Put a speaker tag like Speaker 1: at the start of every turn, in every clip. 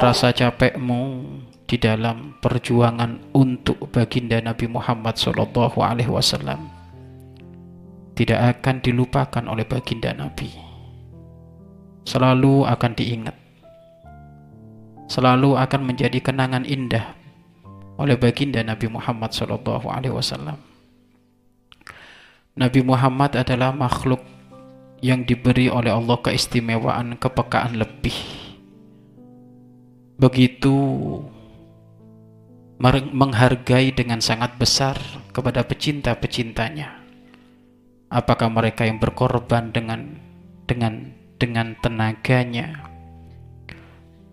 Speaker 1: rasa capekmu di dalam perjuangan untuk baginda Nabi Muhammad Shallallahu Alaihi Wasallam tidak akan dilupakan oleh baginda Nabi. Selalu akan diingat, selalu akan menjadi kenangan indah oleh baginda Nabi Muhammad Shallallahu Alaihi Wasallam. Nabi Muhammad adalah makhluk yang diberi oleh Allah keistimewaan kepekaan lebih. Begitu menghargai dengan sangat besar kepada pecinta-pecintanya. Apakah mereka yang berkorban dengan dengan dengan tenaganya?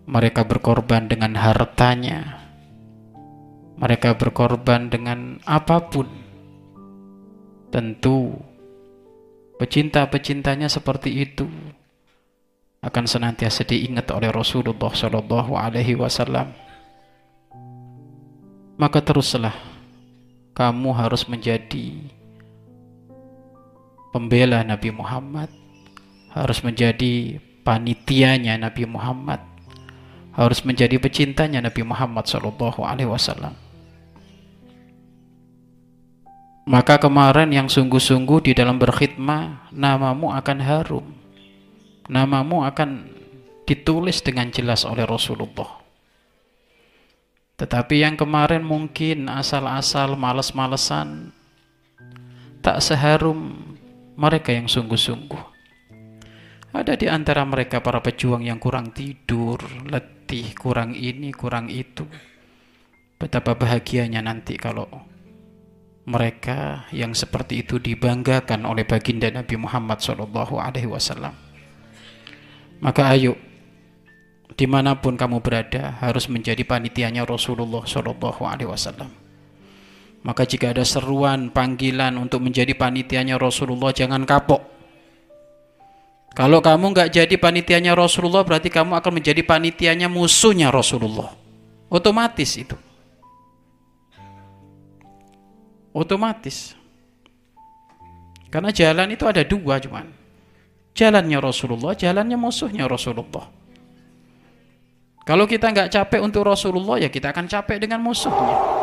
Speaker 1: Mereka berkorban dengan hartanya. Mereka berkorban dengan apa pun. Tentu pecinta-pecintanya seperti itu akan senantiasa diingat oleh Rasulullah Shallallahu Alaihi Wasallam maka teruslah kamu harus menjadi pembela Nabi Muhammad, harus menjadi panitianya Nabi Muhammad, harus menjadi pecintanya Nabi Muhammad Shallallahu Alaihi Wasallam. Maka kemarin yang sungguh-sungguh di dalam berkhidmah, namamu akan harum, namamu akan ditulis dengan jelas oleh Rasulullah. Tetapi yang kemarin mungkin asal-asal males-malesan tak seharum mereka yang sungguh-sungguh. Ada di antara mereka para pejuang yang kurang tidur, letih, kurang ini, kurang itu. Betapa bahagianya nanti kalau mereka yang seperti itu dibanggakan oleh baginda Nabi Muhammad SAW. Maka ayo di mana pun kamu berada harus menjadi panitianya Rasulullah Shallallahu Alaihi Wasallam. Maka jika ada seruan panggilan untuk menjadi panitianya Rasulullah jangan kapok. Kalau kamu nggak jadi panitianya Rasulullah berarti kamu akan menjadi panitianya musuhnya Rasulullah. Otomatis itu. Otomatis. Karena jalan itu ada dua cuman. Jalannya Rasulullah, jalannya musuhnya Rasulullah. Kalau kita nggak capek untuk Rasulullah ya kita akan capek dengan musuhnya.